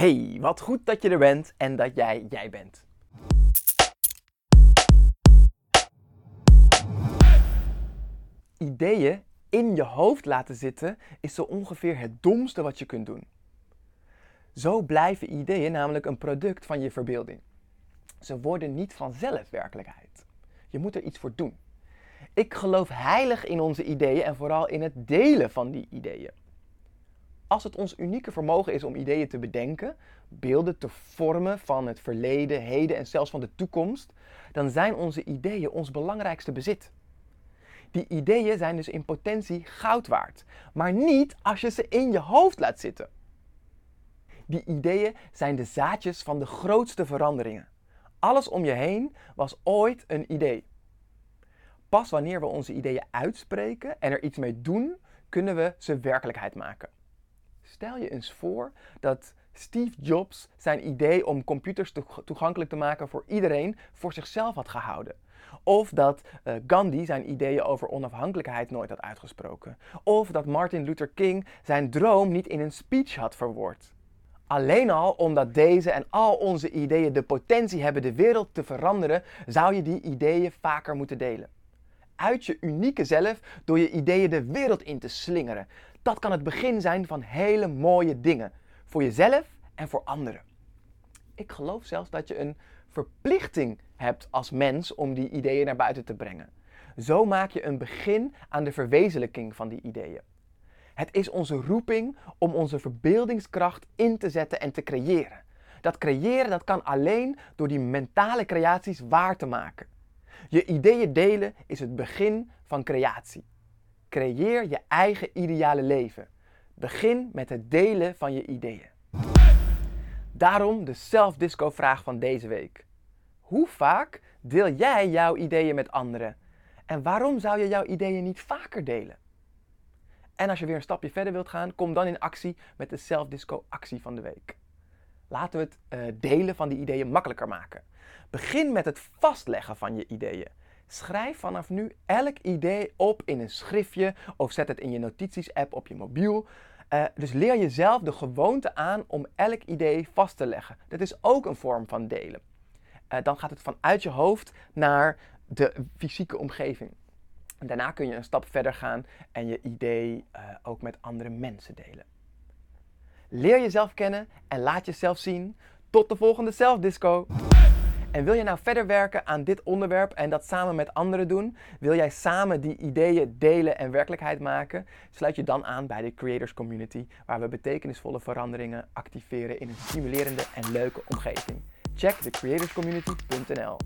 Hey, wat goed dat je er bent en dat jij jij bent. Ideeën in je hoofd laten zitten is zo ongeveer het domste wat je kunt doen. Zo blijven ideeën namelijk een product van je verbeelding. Ze worden niet vanzelf werkelijkheid. Je moet er iets voor doen. Ik geloof heilig in onze ideeën en vooral in het delen van die ideeën. Als het ons unieke vermogen is om ideeën te bedenken, beelden te vormen van het verleden, heden en zelfs van de toekomst, dan zijn onze ideeën ons belangrijkste bezit. Die ideeën zijn dus in potentie goud waard, maar niet als je ze in je hoofd laat zitten. Die ideeën zijn de zaadjes van de grootste veranderingen. Alles om je heen was ooit een idee. Pas wanneer we onze ideeën uitspreken en er iets mee doen, kunnen we ze werkelijkheid maken. Stel je eens voor dat Steve Jobs zijn idee om computers toegankelijk te maken voor iedereen voor zichzelf had gehouden. Of dat uh, Gandhi zijn ideeën over onafhankelijkheid nooit had uitgesproken. Of dat Martin Luther King zijn droom niet in een speech had verwoord. Alleen al omdat deze en al onze ideeën de potentie hebben de wereld te veranderen, zou je die ideeën vaker moeten delen. Uit je unieke zelf door je ideeën de wereld in te slingeren. Dat kan het begin zijn van hele mooie dingen. Voor jezelf en voor anderen. Ik geloof zelfs dat je een verplichting hebt als mens om die ideeën naar buiten te brengen. Zo maak je een begin aan de verwezenlijking van die ideeën. Het is onze roeping om onze verbeeldingskracht in te zetten en te creëren. Dat creëren dat kan alleen door die mentale creaties waar te maken. Je ideeën delen is het begin van creatie. Creëer je eigen ideale leven. Begin met het delen van je ideeën. Daarom de self-disco vraag van deze week. Hoe vaak deel jij jouw ideeën met anderen? En waarom zou je jouw ideeën niet vaker delen? En als je weer een stapje verder wilt gaan, kom dan in actie met de self-disco actie van de week. Laten we het uh, delen van die ideeën makkelijker maken. Begin met het vastleggen van je ideeën. Schrijf vanaf nu elk idee op in een schriftje of zet het in je notities-app op je mobiel. Uh, dus leer jezelf de gewoonte aan om elk idee vast te leggen. Dat is ook een vorm van delen. Uh, dan gaat het vanuit je hoofd naar de fysieke omgeving. Daarna kun je een stap verder gaan en je idee ook met andere mensen delen. Leer jezelf kennen en laat jezelf zien. Tot de volgende zelfdisco. En wil je nou verder werken aan dit onderwerp en dat samen met anderen doen? Wil jij samen die ideeën delen en werkelijkheid maken? Sluit je dan aan bij de Creators Community, waar we betekenisvolle veranderingen activeren in een stimulerende en leuke omgeving. Check thecreatorscommunity.nl